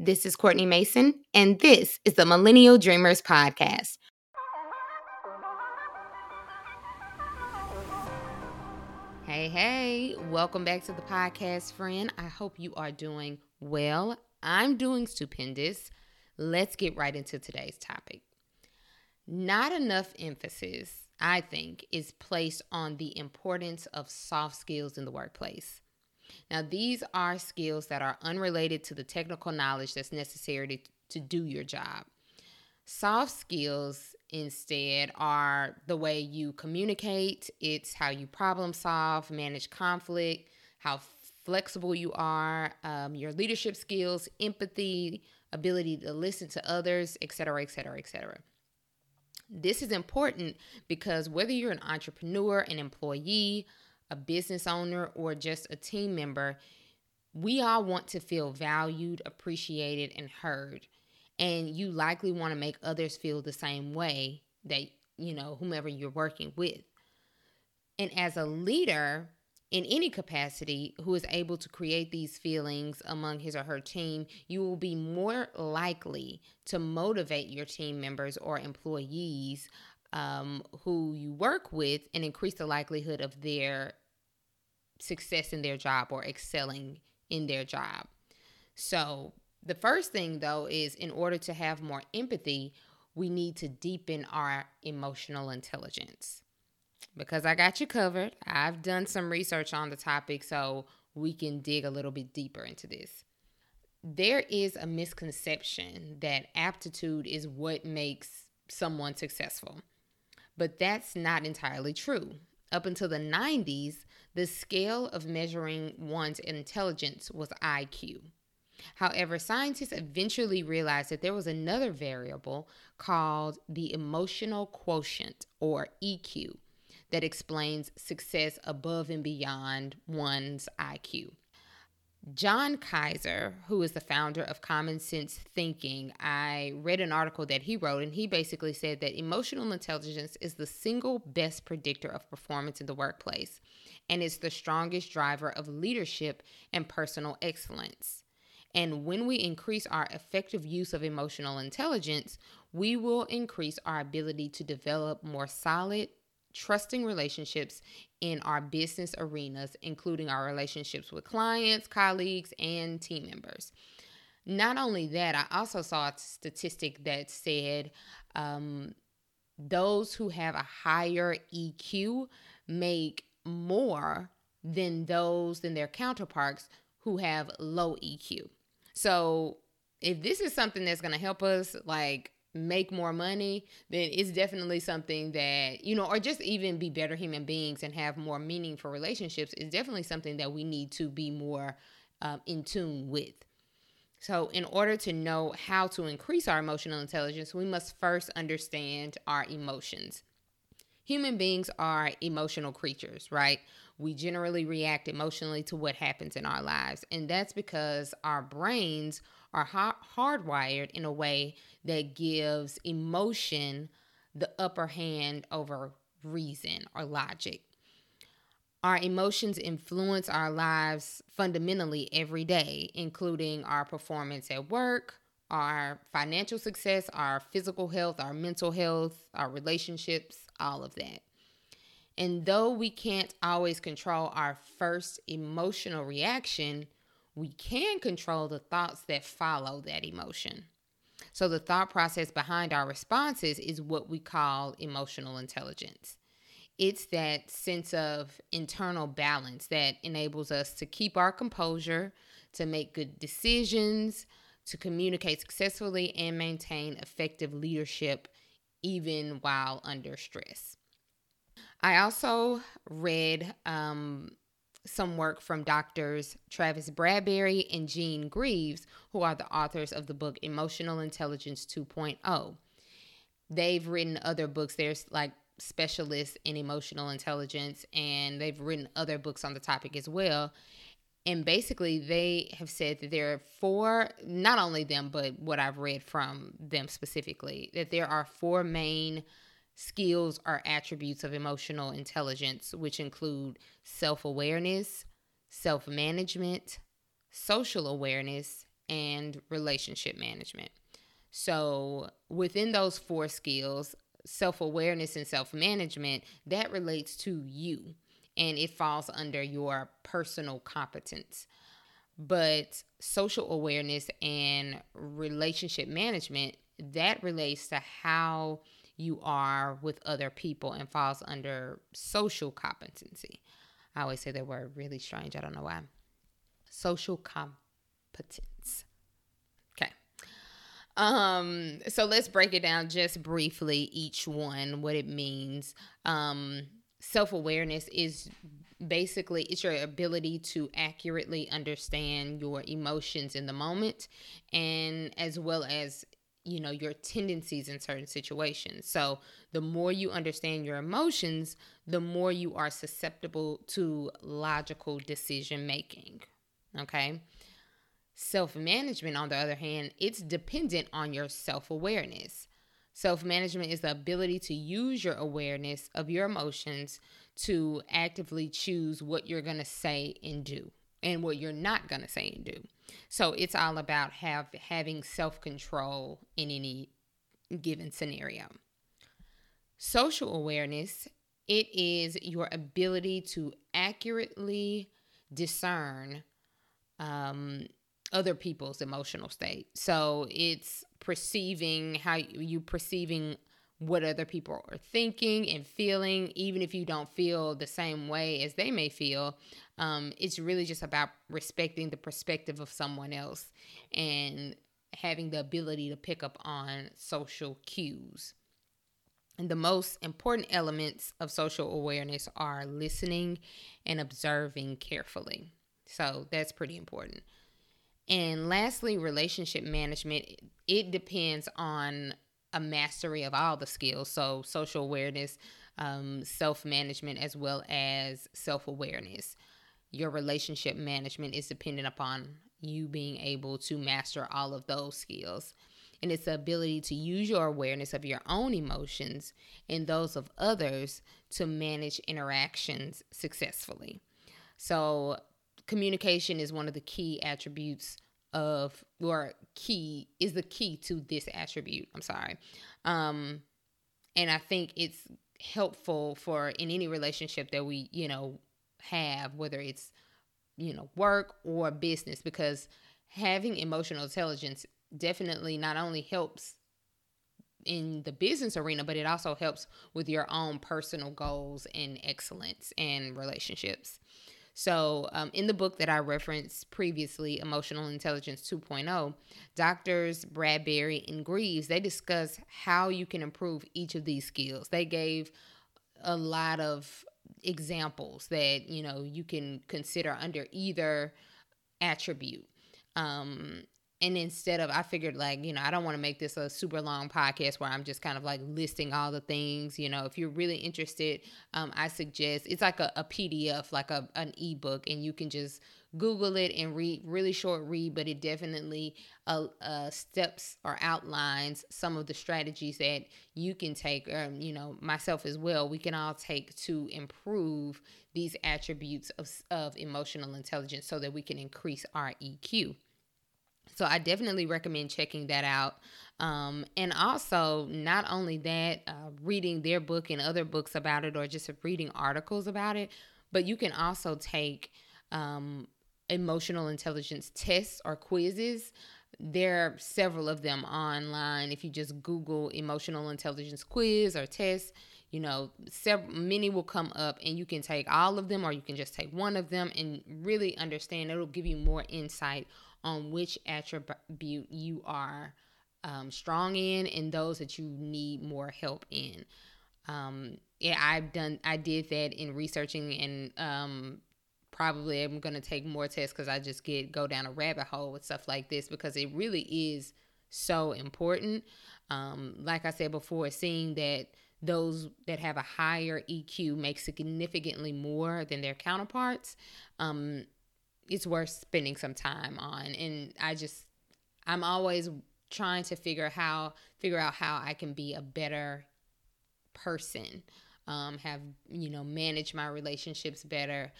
This is Courtney Mason, and this is the Millennial Dreamers Podcast. Hey, hey, welcome back to the podcast, friend. I hope you are doing well. I'm doing stupendous. Let's get right into today's topic. Not enough emphasis, I think, is placed on the importance of soft skills in the workplace. Now, these are skills that are unrelated to the technical knowledge that's necessary to, to do your job. Soft skills, instead, are the way you communicate, it's how you problem solve, manage conflict, how flexible you are, um, your leadership skills, empathy, ability to listen to others, etc., etc., etc. This is important because whether you're an entrepreneur, an employee, a business owner, or just a team member, we all want to feel valued, appreciated, and heard. And you likely want to make others feel the same way that, you know, whomever you're working with. And as a leader, in any capacity who is able to create these feelings among his or her team, you will be more likely to motivate your team members or employees um, who you work with and increase the likelihood of their success in their job or excelling in their job. So, the first thing though is in order to have more empathy, we need to deepen our emotional intelligence. Because I got you covered, I've done some research on the topic so we can dig a little bit deeper into this. There is a misconception that aptitude is what makes someone successful, but that's not entirely true. Up until the 90s, the scale of measuring one's intelligence was IQ. However, scientists eventually realized that there was another variable called the emotional quotient, or EQ, that explains success above and beyond one's IQ. John Kaiser, who is the founder of Common Sense Thinking, I read an article that he wrote, and he basically said that emotional intelligence is the single best predictor of performance in the workplace and is the strongest driver of leadership and personal excellence. And when we increase our effective use of emotional intelligence, we will increase our ability to develop more solid, trusting relationships in our business arenas, including our relationships with clients, colleagues, and team members. Not only that, I also saw a statistic that said um, those who have a higher EQ make more than those than their counterparts who have low EQ. So, if this is something that's going to help us like make more money, then it's definitely something that, you know, or just even be better human beings and have more meaningful relationships is definitely something that we need to be more um, in tune with. So, in order to know how to increase our emotional intelligence, we must first understand our emotions. Human beings are emotional creatures, right? We generally react emotionally to what happens in our lives. And that's because our brains are hardwired in a way that gives emotion the upper hand over reason or logic. Our emotions influence our lives fundamentally every day, including our performance at work, our financial success, our physical health, our mental health, our relationships, all of that. And though we can't always control our first emotional reaction, we can control the thoughts that follow that emotion. So, the thought process behind our responses is what we call emotional intelligence. It's that sense of internal balance that enables us to keep our composure, to make good decisions, to communicate successfully, and maintain effective leadership even while under stress. I also read um, some work from doctors Travis Bradberry and Jean Greaves, who are the authors of the book Emotional Intelligence 2.0. They've written other books. There's like specialists in emotional intelligence, and they've written other books on the topic as well. And basically, they have said that there are four, not only them, but what I've read from them specifically, that there are four main skills are attributes of emotional intelligence, which include self awareness, self management, social awareness, and relationship management. So, within those four skills, self awareness and self management, that relates to you and it falls under your personal competence. But social awareness and relationship management, that relates to how you are with other people and falls under social competency. I always say that word really strange. I don't know why. Social competence. Okay. Um, so let's break it down just briefly, each one, what it means. Um, self-awareness is basically it's your ability to accurately understand your emotions in the moment and as well as you know your tendencies in certain situations. So the more you understand your emotions the more you are susceptible to logical decision making okay? Self-management on the other hand it's dependent on your self-awareness. Self-management is the ability to use your awareness of your emotions to actively choose what you're going to say and do and what you're not going to say and do. So it's all about have having self-control in any given scenario. Social awareness, it is your ability to accurately discern um, other people's emotional state. So it's perceiving how you perceiving what other people are thinking and feeling, even if you don't feel the same way as they may feel. Um, it's really just about respecting the perspective of someone else and having the ability to pick up on social cues. And the most important elements of social awareness are listening and observing carefully. So that's pretty important. And lastly, relationship management, it depends on a mastery of all the skills. So, social awareness, um, self management, as well as self awareness. Your relationship management is dependent upon you being able to master all of those skills. And it's the ability to use your awareness of your own emotions and those of others to manage interactions successfully. So, communication is one of the key attributes of or key is the key to this attribute. I'm sorry. Um and I think it's helpful for in any relationship that we, you know, have whether it's you know, work or business because having emotional intelligence definitely not only helps in the business arena, but it also helps with your own personal goals and excellence and relationships. So, um, in the book that I referenced previously, Emotional Intelligence 2.0, doctors Bradberry and Greaves they discuss how you can improve each of these skills. They gave a lot of examples that you know you can consider under either attribute. Um, and instead of i figured like you know i don't want to make this a super long podcast where i'm just kind of like listing all the things you know if you're really interested um, i suggest it's like a, a pdf like a, an ebook and you can just google it and read really short read but it definitely uh, uh, steps or outlines some of the strategies that you can take um, you know myself as well. We can all take to improve these attributes of, of emotional intelligence so that we can increase our eq so I definitely recommend checking that out. Um, and also, not only that, uh, reading their book and other books about it, or just reading articles about it, but you can also take um, emotional intelligence tests or quizzes. There are several of them online. If you just Google emotional intelligence quiz or test, you know, several many will come up, and you can take all of them, or you can just take one of them and really understand. It'll give you more insight on which attribute you are um, strong in and those that you need more help in. Um, yeah, I've done, I did that in researching and um, probably I'm going to take more tests because I just get, go down a rabbit hole with stuff like this because it really is so important. Um, like I said before, seeing that those that have a higher EQ make significantly more than their counterparts um, it's worth spending some time on and i just i'm always trying to figure how figure out how i can be a better person um, have you know manage my relationships better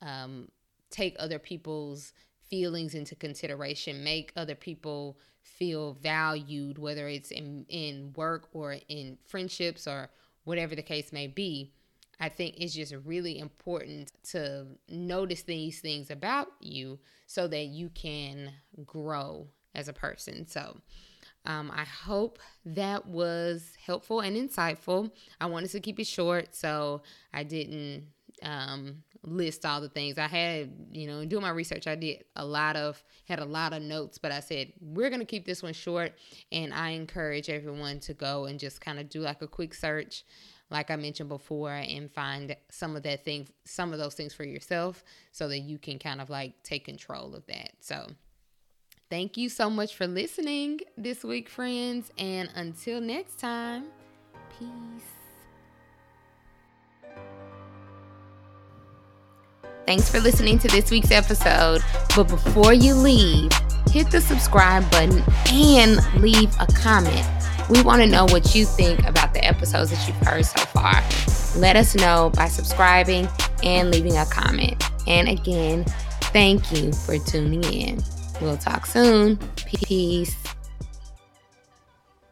um, take other people's feelings into consideration, make other people feel valued, whether it's in, in work or in friendships or whatever the case may be. I think it's just really important to notice these things about you so that you can grow as a person. So, um, I hope that was helpful and insightful. I wanted to keep it short, so I didn't um, list all the things I had. You know, doing my research, I did a lot of had a lot of notes, but I said we're gonna keep this one short, and I encourage everyone to go and just kind of do like a quick search like I mentioned before, and find some of that thing, some of those things for yourself so that you can kind of like take control of that. So, thank you so much for listening this week, friends. And until next time, peace. Thanks for listening to this week's episode. But before you leave, hit the subscribe button and leave a comment we want to know what you think about the episodes that you've heard so far. Let us know by subscribing and leaving a comment. And again, thank you for tuning in. We'll talk soon. Peace.